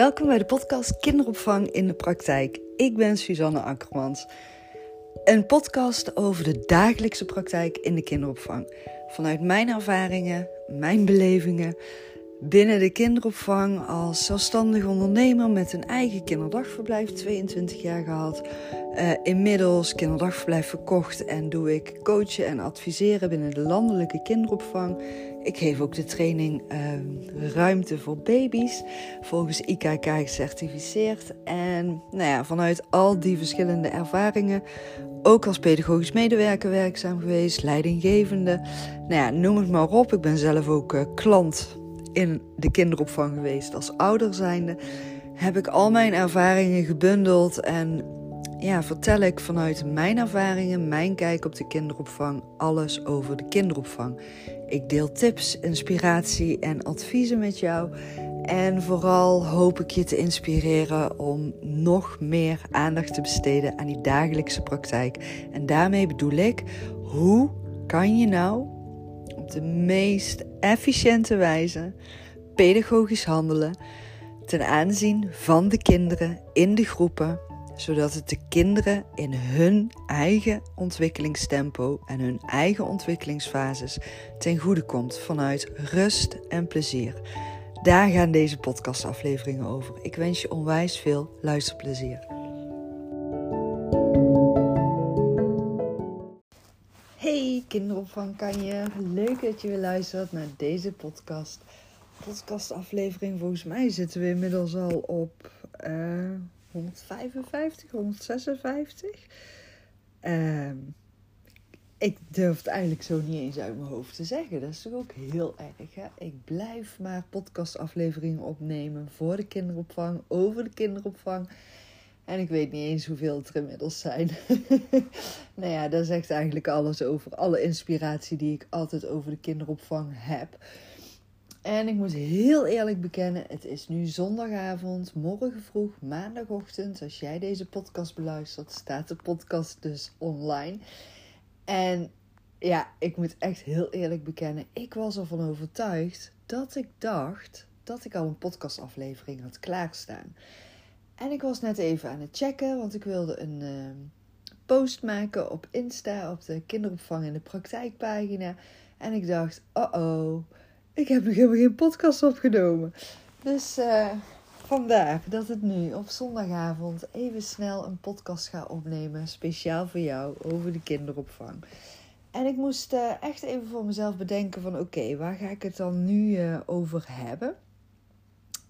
Welkom bij de podcast Kinderopvang in de Praktijk. Ik ben Suzanne Akkermans. Een podcast over de dagelijkse praktijk in de kinderopvang. Vanuit mijn ervaringen, mijn belevingen binnen de kinderopvang als zelfstandig ondernemer met een eigen kinderdagverblijf, 22 jaar gehad. Uh, inmiddels kinderdagverblijf verkocht en doe ik coachen en adviseren binnen de landelijke kinderopvang. Ik geef ook de training uh, Ruimte voor Baby's, volgens IKK gecertificeerd. En nou ja, vanuit al die verschillende ervaringen, ook als pedagogisch medewerker werkzaam geweest, leidinggevende. Nou ja, noem het maar op. Ik ben zelf ook uh, klant in de kinderopvang geweest als ouder zijnde. Heb ik al mijn ervaringen gebundeld en ja, vertel ik vanuit mijn ervaringen, mijn kijk op de kinderopvang, alles over de kinderopvang. Ik deel tips, inspiratie en adviezen met jou. En vooral hoop ik je te inspireren om nog meer aandacht te besteden aan die dagelijkse praktijk. En daarmee bedoel ik, hoe kan je nou op de meest efficiënte wijze pedagogisch handelen ten aanzien van de kinderen in de groepen zodat het de kinderen in hun eigen ontwikkelingstempo en hun eigen ontwikkelingsfases ten goede komt vanuit rust en plezier. Daar gaan deze podcastafleveringen over. Ik wens je onwijs veel luisterplezier. Hey kinderopvang kan je. Leuk dat je weer luistert naar deze podcast. Podcastaflevering. Volgens mij zitten we inmiddels al op uh, 155, 156. Uh, ik durf het eigenlijk zo niet eens uit mijn hoofd te zeggen. Dat is toch ook heel erg. Hè? Ik blijf maar podcastafleveringen opnemen voor de kinderopvang, over de kinderopvang. En ik weet niet eens hoeveel het er inmiddels zijn. nou ja, dat zegt eigenlijk alles over alle inspiratie die ik altijd over de kinderopvang heb. En ik moet heel eerlijk bekennen, het is nu zondagavond, morgen vroeg, maandagochtend. Als jij deze podcast beluistert, staat de podcast dus online. En ja, ik moet echt heel eerlijk bekennen, ik was ervan overtuigd dat ik dacht dat ik al een podcastaflevering had klaarstaan. En ik was net even aan het checken, want ik wilde een uh, post maken op Insta, op de kinderopvang in de praktijkpagina. En ik dacht, oh oh ik heb nog helemaal geen podcast opgenomen. Dus uh, vandaar dat het nu op zondagavond even snel een podcast ga opnemen. Speciaal voor jou over de kinderopvang. En ik moest uh, echt even voor mezelf bedenken van oké, waar ga ik het dan nu uh, over hebben?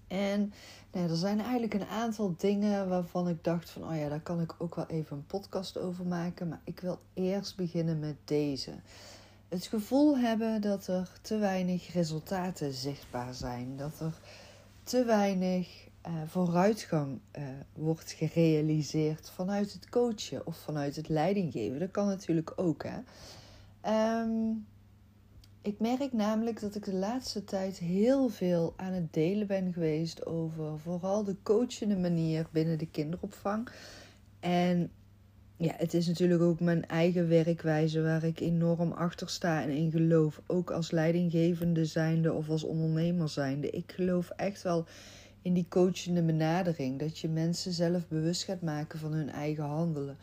En nou, er zijn eigenlijk een aantal dingen waarvan ik dacht van oh ja, daar kan ik ook wel even een podcast over maken. Maar ik wil eerst beginnen met deze het gevoel hebben dat er te weinig resultaten zichtbaar zijn. Dat er te weinig uh, vooruitgang uh, wordt gerealiseerd vanuit het coachen of vanuit het leidinggeven. Dat kan natuurlijk ook. Hè? Um, ik merk namelijk dat ik de laatste tijd heel veel aan het delen ben geweest over vooral de coachende manier binnen de kinderopvang. En ja, het is natuurlijk ook mijn eigen werkwijze waar ik enorm achter sta en in geloof. Ook als leidinggevende zijnde of als ondernemer zijnde. Ik geloof echt wel in die coachende benadering. Dat je mensen zelf bewust gaat maken van hun eigen handelen.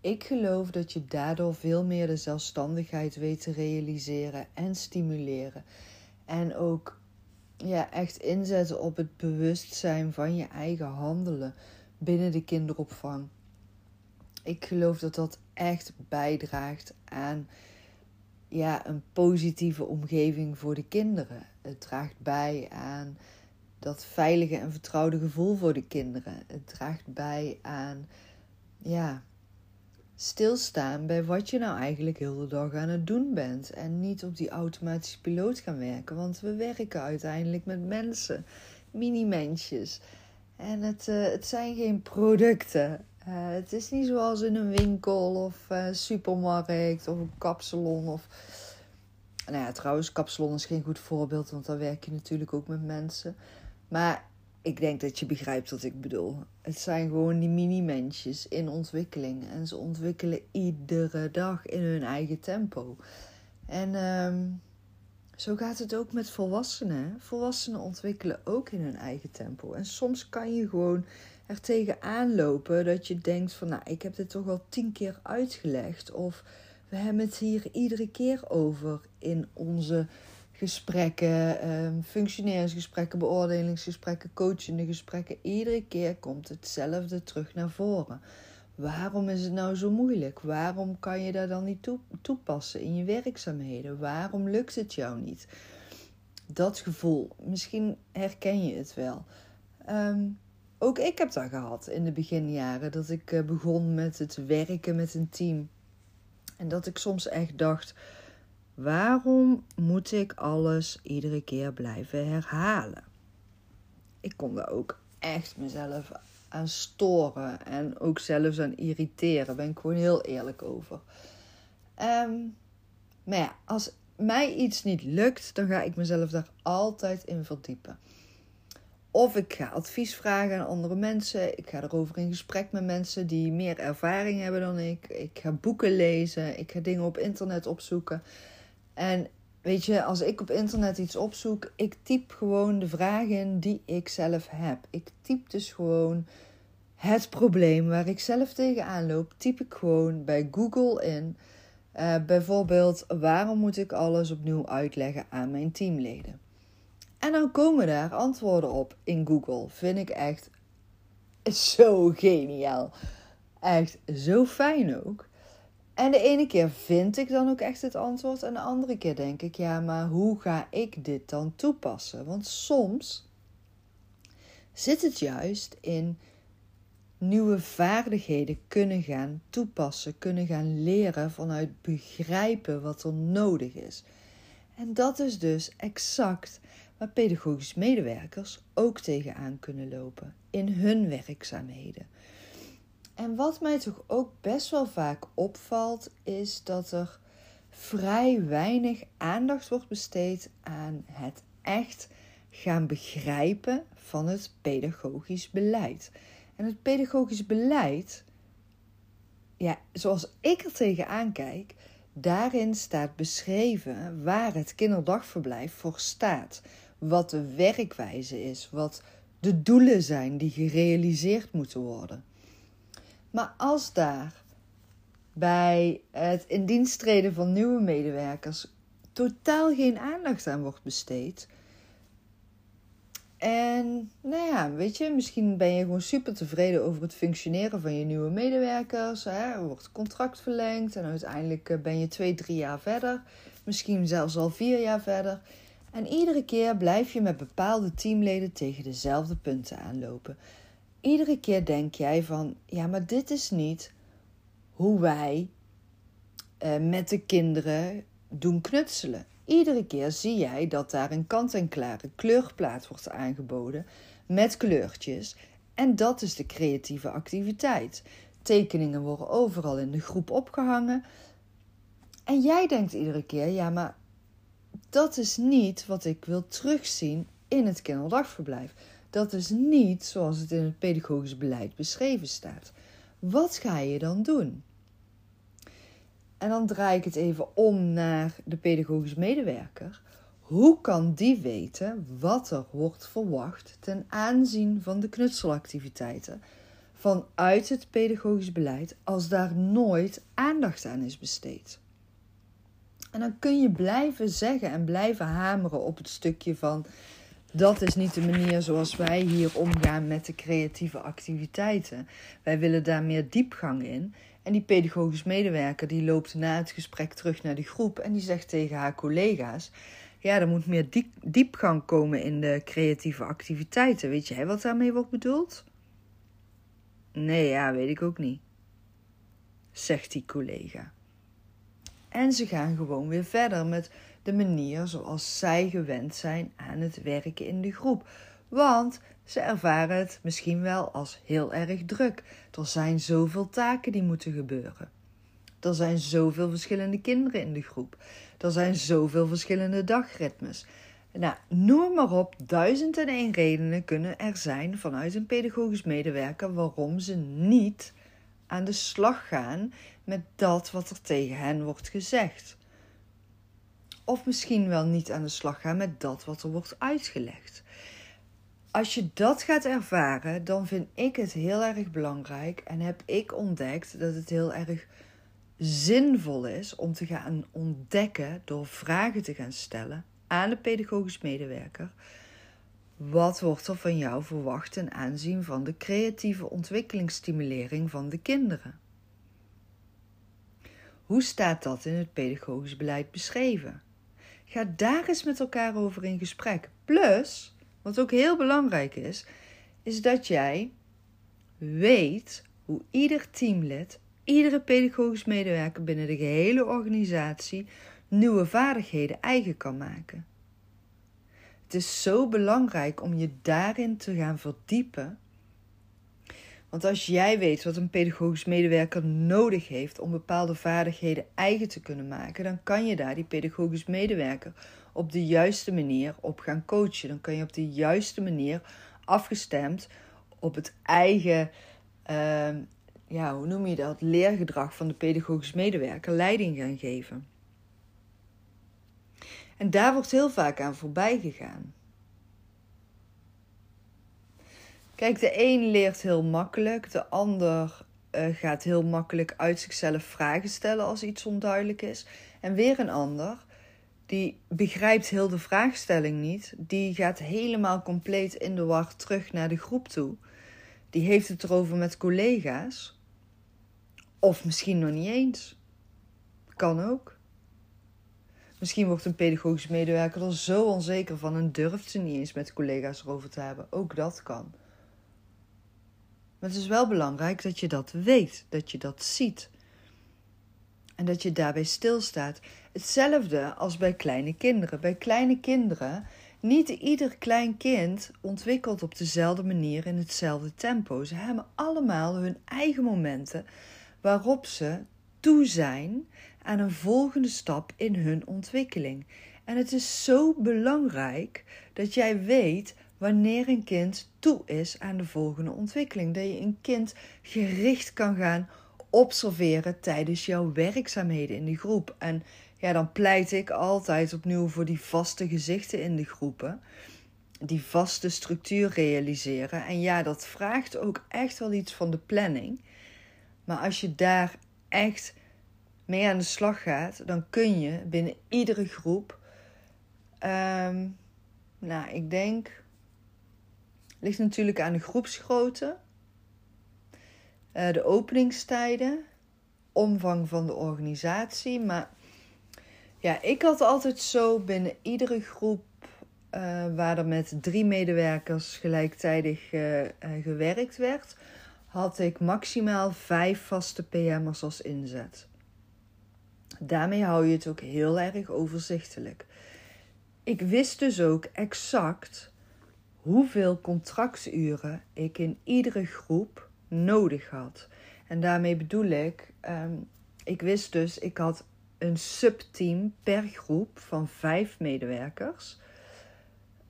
Ik geloof dat je daardoor veel meer de zelfstandigheid weet te realiseren en stimuleren. En ook ja, echt inzetten op het bewustzijn van je eigen handelen binnen de kinderopvang ik geloof dat dat echt bijdraagt aan ja, een positieve omgeving voor de kinderen. Het draagt bij aan dat veilige en vertrouwde gevoel voor de kinderen. Het draagt bij aan ja, stilstaan bij wat je nou eigenlijk heel de dag aan het doen bent. En niet op die automatische piloot gaan werken. Want we werken uiteindelijk met mensen, mini-mensjes. En het, uh, het zijn geen producten. Uh, het is niet zoals in een winkel of uh, supermarkt of een kapsalon. Of... Nou ja, trouwens, kapsalon is geen goed voorbeeld, want dan werk je natuurlijk ook met mensen. Maar ik denk dat je begrijpt wat ik bedoel. Het zijn gewoon die mini-mensjes in ontwikkeling. En ze ontwikkelen iedere dag in hun eigen tempo. En um, Zo gaat het ook met volwassenen. Volwassenen ontwikkelen ook in hun eigen tempo. En soms kan je gewoon er tegenaan lopen dat je denkt van nou, ik heb dit toch al tien keer uitgelegd. Of we hebben het hier iedere keer over in onze gesprekken, um, functioneringsgesprekken, beoordelingsgesprekken, coachende gesprekken. Iedere keer komt hetzelfde terug naar voren. Waarom is het nou zo moeilijk? Waarom kan je daar dan niet toepassen in je werkzaamheden? Waarom lukt het jou niet? Dat gevoel, misschien herken je het wel. Ehm, ook ik heb dat gehad in de beginjaren, dat ik eh, begon met het werken met een team. En dat ik soms echt dacht: waarom moet ik alles iedere keer blijven herhalen? Ik kon daar ook echt mezelf aan storen en ook zelfs aan irriteren. Daar ben ik gewoon heel eerlijk over. Ehm, maar ja, als mij iets niet lukt, dan ga ik mezelf daar altijd in verdiepen. Of ik ga advies vragen aan andere mensen. Ik ga erover in gesprek met mensen die meer ervaring hebben dan ik. Ik ga boeken lezen. Ik ga dingen op internet opzoeken. En weet je, als ik op internet iets opzoek, ik typ gewoon de vragen die ik zelf heb. Ik typ dus gewoon het probleem waar ik zelf tegenaan loop, typ ik gewoon bij Google in. Uh, bijvoorbeeld, waarom moet ik alles opnieuw uitleggen aan mijn teamleden? En dan komen daar antwoorden op in Google. Vind ik echt zo geniaal. Echt zo fijn ook. En de ene keer vind ik dan ook echt het antwoord. En de andere keer denk ik, ja, maar hoe ga ik dit dan toepassen? Want soms zit het juist in nieuwe vaardigheden kunnen gaan toepassen, kunnen gaan leren vanuit begrijpen wat er nodig is. En dat is dus exact waar pedagogisch medewerkers ook tegenaan kunnen lopen in hun werkzaamheden. En wat mij toch ook best wel vaak opvalt, is dat er vrij weinig aandacht wordt besteed aan het echt gaan begrijpen van het pedagogisch beleid. En het pedagogisch beleid, ja, zoals ik er tegenaan kijk, daarin staat beschreven waar het kinderdagverblijf voor staat. Wat de werkwijze is, wat de doelen zijn die gerealiseerd moeten worden. Maar als daar bij het in dienst treden van nieuwe medewerkers totaal geen aandacht aan wordt besteed. En nou ja, weet je, misschien ben je gewoon super tevreden over het functioneren van je nieuwe medewerkers. Hè? Er wordt contract verlengd en uiteindelijk eh, ben je twee, drie jaar verder. Misschien zelfs al vier jaar verder. En iedere keer blijf je met bepaalde teamleden tegen dezelfde punten aanlopen. Iedere keer denk jij van, ja, maar dit is niet hoe wij eh, met de kinderen doen knutselen. Iedere keer zie jij dat daar een kant-en-klare kleurplaat wordt aangeboden met kleurtjes. En dat is de creatieve activiteit. Tekeningen worden overal in de groep opgehangen. En jij denkt iedere keer: ja, maar dat is niet wat ik wil terugzien in het kinderdagverblijf. Dat is niet zoals het in het pedagogisch beleid beschreven staat. Wat ga je dan doen? En dan draai ik het even om naar de pedagogisch medewerker. Hoe kan die weten wat er wordt verwacht ten aanzien van de knutselactiviteiten vanuit het pedagogisch beleid als daar nooit aandacht aan is besteed? En dan kun je blijven zeggen en blijven hameren op het stukje van dat is niet de manier zoals wij hier omgaan met de creatieve activiteiten. Wij willen daar meer diepgang in. En die pedagogisch medewerker die loopt na het gesprek terug naar de groep en die zegt tegen haar collega's: Ja, er moet meer diepgang komen in de creatieve activiteiten. Weet jij wat daarmee wordt bedoeld? Nee, ja, weet ik ook niet, zegt die collega. En ze gaan gewoon weer verder met de manier zoals zij gewend zijn aan het werken in de groep. Want ze ervaren het misschien wel als heel erg druk. Er zijn zoveel taken die moeten gebeuren. Er zijn zoveel verschillende kinderen in de groep. Er zijn zoveel verschillende dagritmes. Nou, noem maar op, duizend en één redenen kunnen er zijn vanuit een pedagogisch medewerker waarom ze niet aan de slag gaan met dat wat er tegen hen wordt gezegd. Of misschien wel niet aan de slag gaan met dat wat er wordt uitgelegd. Als je dat gaat ervaren, dan vind ik het heel erg belangrijk en heb ik ontdekt dat het heel erg zinvol is om te gaan ontdekken door vragen te gaan stellen aan de pedagogisch medewerker. Wat wordt er van jou verwacht ten aanzien van de creatieve ontwikkelingsstimulering van de kinderen? Hoe staat dat in het pedagogisch beleid beschreven? Ga daar eens met elkaar over in gesprek. Plus, wat ook heel belangrijk is, is dat jij weet hoe ieder teamlid, iedere pedagogisch medewerker binnen de gehele organisatie nieuwe vaardigheden eigen kan maken. Het is zo belangrijk om je daarin te gaan verdiepen. Want als jij weet wat een pedagogisch medewerker nodig heeft om bepaalde vaardigheden eigen te kunnen maken, dan kan je daar die pedagogisch medewerker op de juiste manier op gaan coachen. Dan kan je op de juiste manier afgestemd op het eigen, uh, ja, hoe noem je dat, leergedrag van de pedagogisch medewerker leiding gaan geven. En daar wordt heel vaak aan voorbij gegaan. Kijk, de een leert heel makkelijk, de ander uh, gaat heel makkelijk uit zichzelf vragen stellen als iets onduidelijk is. En weer een ander, die begrijpt heel de vraagstelling niet, die gaat helemaal compleet in de war terug naar de groep toe. Die heeft het erover met collega's. Of misschien nog niet eens. Kan ook. Misschien wordt een pedagogisch medewerker er zo onzeker van en durft ze niet eens met collega's erover te hebben. Ook dat kan. Maar het is wel belangrijk dat je dat weet, dat je dat ziet. En dat je daarbij stilstaat. Hetzelfde als bij kleine kinderen. Bij kleine kinderen, niet ieder klein kind ontwikkelt op dezelfde manier in hetzelfde tempo. Ze hebben allemaal hun eigen momenten waarop ze toe zijn aan een volgende stap in hun ontwikkeling. En het is zo belangrijk dat jij weet wanneer een kind toe is aan de volgende ontwikkeling. Dat je een kind gericht kan gaan observeren tijdens jouw werkzaamheden in de groep. En ja, dan pleit ik altijd opnieuw voor die vaste gezichten in de groepen. Die vaste structuur realiseren. En ja, dat vraagt ook echt wel iets van de planning. Maar als je daar echt mee aan de slag gaat, dan kun je binnen iedere groep. Ehm, nou, ik denk. Ligt natuurlijk aan de groepsgrootte, uh, de openingstijden, omvang van de organisatie. Maar ja, ik had altijd zo binnen iedere groep uh, waar er met drie medewerkers gelijktijdig uh, gewerkt werd, had ik maximaal vijf vaste PM'ers als inzet. Daarmee hou je het ook heel erg overzichtelijk. Ik wist dus ook exact hoeveel contracturen ik in iedere groep nodig had. En daarmee bedoel ik, um, ik wist dus, ik had een subteam per groep van vijf medewerkers.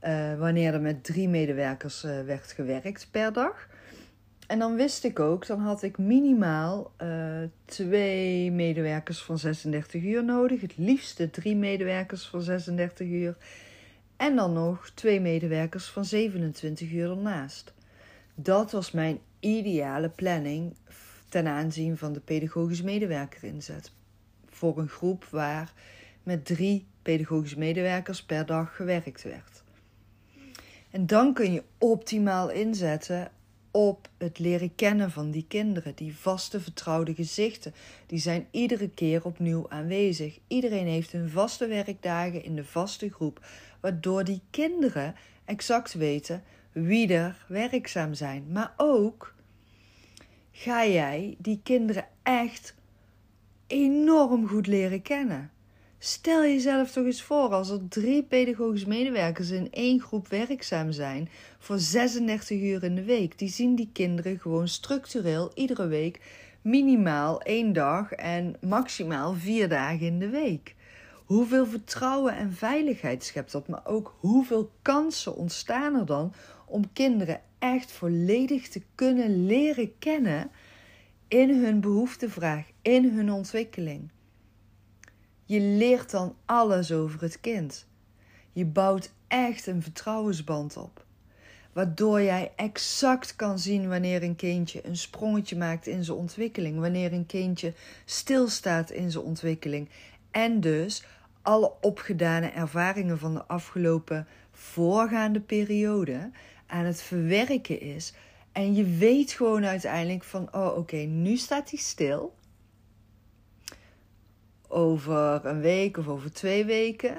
Uh, wanneer er met drie medewerkers uh, werd gewerkt per dag. En dan wist ik ook, dan had ik minimaal uh, twee medewerkers van 36 uur nodig. Het liefste drie medewerkers van 36 uur. En dan nog twee medewerkers van 27 uur ernaast. Dat was mijn ideale planning ten aanzien van de pedagogisch medewerker inzet. Voor een groep waar met drie pedagogische medewerkers per dag gewerkt werd. En dan kun je optimaal inzetten op het leren kennen van die kinderen. Die vaste vertrouwde gezichten, die zijn iedere keer opnieuw aanwezig. Iedereen heeft hun vaste werkdagen in de vaste groep, waardoor die kinderen exact weten wie er werkzaam zijn. Maar ook ga jij die kinderen echt enorm goed leren kennen. Stel jezelf toch eens voor als er drie pedagogische medewerkers in één groep werkzaam zijn voor 36 uur in de week. Die zien die kinderen gewoon structureel iedere week minimaal één dag en maximaal vier dagen in de week. Hoeveel vertrouwen en veiligheid schept dat, maar ook hoeveel kansen ontstaan er dan om kinderen echt volledig te kunnen leren kennen in hun behoeftevraag, in hun ontwikkeling. Je leert dan alles over het kind. Je bouwt echt een vertrouwensband op. Waardoor jij exact kan zien wanneer een kindje een sprongetje maakt in zijn ontwikkeling, wanneer een kindje stilstaat in zijn ontwikkeling. En dus alle opgedane ervaringen van de afgelopen voorgaande periode aan het verwerken is. En je weet gewoon uiteindelijk van, oh oké, nu staat hij stil. Over een week of over twee weken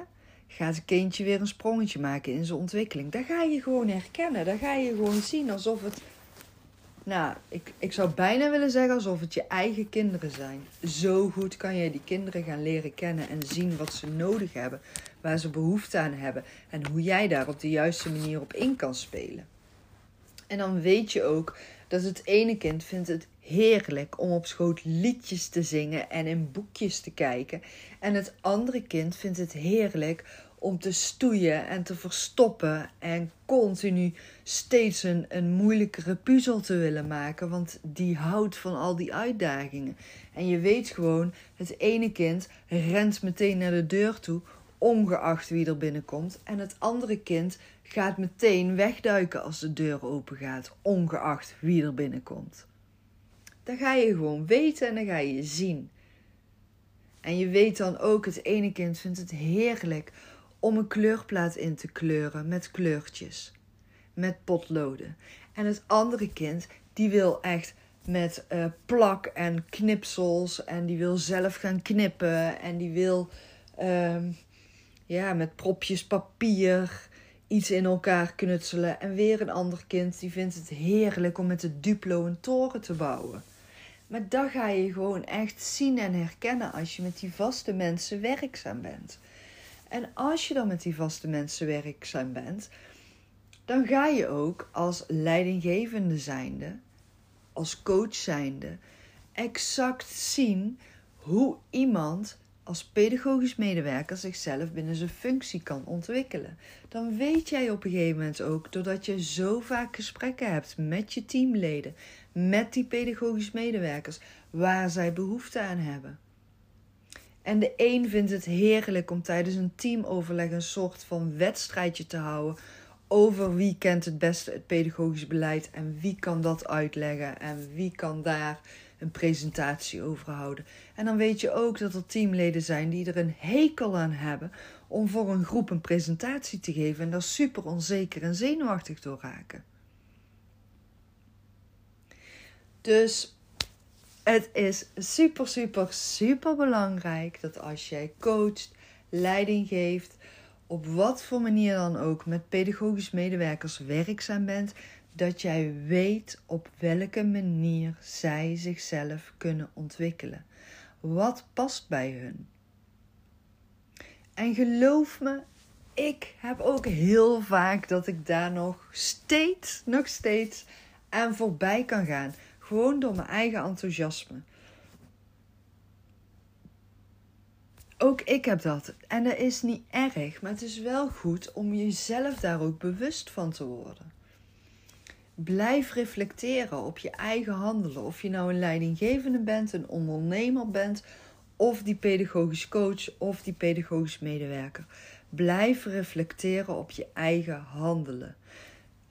gaat het kindje weer een sprongetje maken in zijn ontwikkeling. Daar ga je gewoon herkennen. Daar ga je gewoon zien alsof het. Nou, ik, ik zou bijna willen zeggen alsof het je eigen kinderen zijn. Zo goed kan je die kinderen gaan leren kennen en zien wat ze nodig hebben, waar ze behoefte aan hebben en hoe jij daar op de juiste manier op in kan spelen. En dan weet je ook dat het ene kind vindt het heerlijk om op schoot liedjes te zingen en in boekjes te kijken. En het andere kind vindt het heerlijk om te stoeien en te verstoppen en continu steeds een, een moeilijkere puzzel te willen maken, want die houdt van al die uitdagingen. En je weet gewoon, het ene kind rent meteen naar de deur toe, ongeacht wie er binnenkomt, en het andere kind gaat meteen wegduiken als de deur open gaat, ongeacht wie er binnenkomt. Dan ga je gewoon weten en dan ga je zien. En je weet dan ook, het ene kind vindt het heerlijk om een kleurplaat in te kleuren met kleurtjes, met potloden. En het andere kind, die wil echt met uh, plak en knipsels en die wil zelf gaan knippen en die wil uh, ja, met propjes papier iets in elkaar knutselen. En weer een ander kind die vindt het heerlijk om met de Duplo een toren te bouwen. Maar dat ga je gewoon echt zien en herkennen als je met die vaste mensen werkzaam bent. En als je dan met die vaste mensen werkzaam bent, dan ga je ook als leidinggevende zijnde, als coach zijnde, exact zien hoe iemand als pedagogisch medewerker zichzelf binnen zijn functie kan ontwikkelen. Dan weet jij op een gegeven moment ook, doordat je zo vaak gesprekken hebt met je teamleden, met die pedagogisch medewerkers, waar zij behoefte aan hebben. En de een vindt het heerlijk om tijdens een teamoverleg een soort van wedstrijdje te houden over wie kent het beste het pedagogisch beleid en wie kan dat uitleggen en wie kan daar een presentatie over houden. En dan weet je ook dat er teamleden zijn die er een hekel aan hebben om voor een groep een presentatie te geven en daar super onzeker en zenuwachtig door raken. Dus het is super, super, super belangrijk dat als jij coacht, leiding geeft, op wat voor manier dan ook met pedagogisch medewerkers werkzaam bent, dat jij weet op welke manier zij zichzelf kunnen ontwikkelen. Wat past bij hun? En geloof me, ik heb ook heel vaak dat ik daar nog steeds, nog steeds aan voorbij kan gaan. Gewoon door mijn eigen enthousiasme. Ook ik heb dat. En dat is niet erg, maar het is wel goed om jezelf daar ook bewust van te worden. Blijf reflecteren op je eigen handelen. Of je nou een leidinggevende bent, een ondernemer bent, of die pedagogisch coach of die pedagogisch medewerker. Blijf reflecteren op je eigen handelen.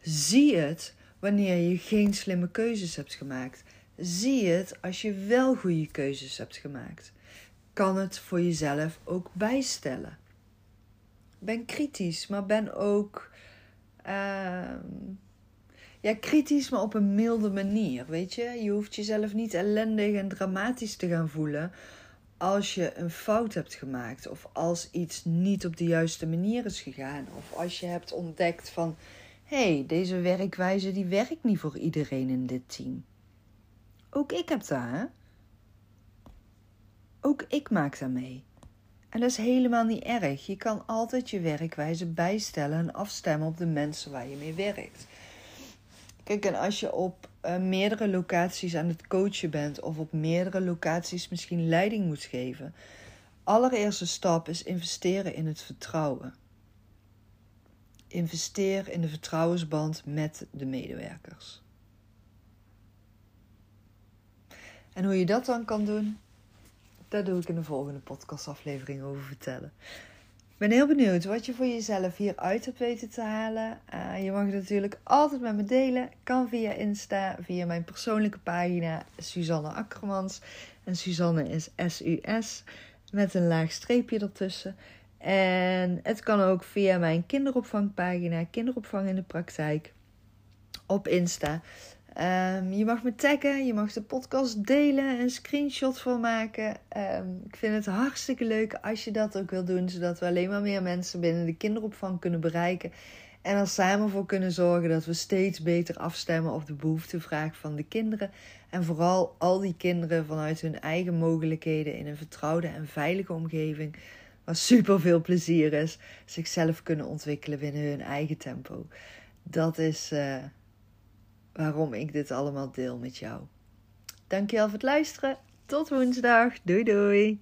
Zie het wanneer je geen slimme keuzes hebt gemaakt. Zie het als je wel goede keuzes hebt gemaakt. Kan het voor jezelf ook bijstellen. Ben kritisch, maar ben ook. Uh, ja, kritisch, maar op een milde manier. Weet je, je hoeft jezelf niet ellendig en dramatisch te gaan voelen als je een fout hebt gemaakt of als iets niet op de juiste manier is gegaan of als je hebt ontdekt van hé, hey, deze werkwijze die werkt niet voor iedereen in dit team. Ook ik heb dat, hè? Ook ik maak daar mee. En dat is helemaal niet erg. Je kan altijd je werkwijze bijstellen en afstemmen op de mensen waar je mee werkt. Kijk, en als je op uh, meerdere locaties aan het coachen bent of op meerdere locaties misschien leiding moet geven, allereerste stap is investeren in het vertrouwen. Investeer in de vertrouwensband met de medewerkers. En hoe je dat dan kan doen? daar doe ik in de volgende podcastaflevering over vertellen. Ben heel benieuwd wat je voor jezelf hieruit hebt weten te halen. Uh, je mag het natuurlijk altijd met me delen. Kan via Insta, via mijn persoonlijke pagina Suzanne Akkermans. En Suzanne is S-U-S met een laag streepje ertussen. En het kan ook via mijn kinderopvangpagina, kinderopvang in de praktijk, op Insta. Um, je mag me taggen, je mag de podcast delen, een screenshot van maken. Um, ik vind het hartstikke leuk als je dat ook wil doen, zodat we alleen maar meer mensen binnen de kinderopvang kunnen bereiken. En er samen voor kunnen zorgen dat we steeds beter afstemmen op de behoeftevraag van de kinderen. En vooral al die kinderen vanuit hun eigen mogelijkheden in een vertrouwde en veilige omgeving. Waar super veel plezier is, zichzelf kunnen ontwikkelen binnen hun eigen tempo. Dat is. Uh, waarom ik dit allemaal deel met jou. Dankjewel voor het luisteren. Tot woensdag. Doei doei.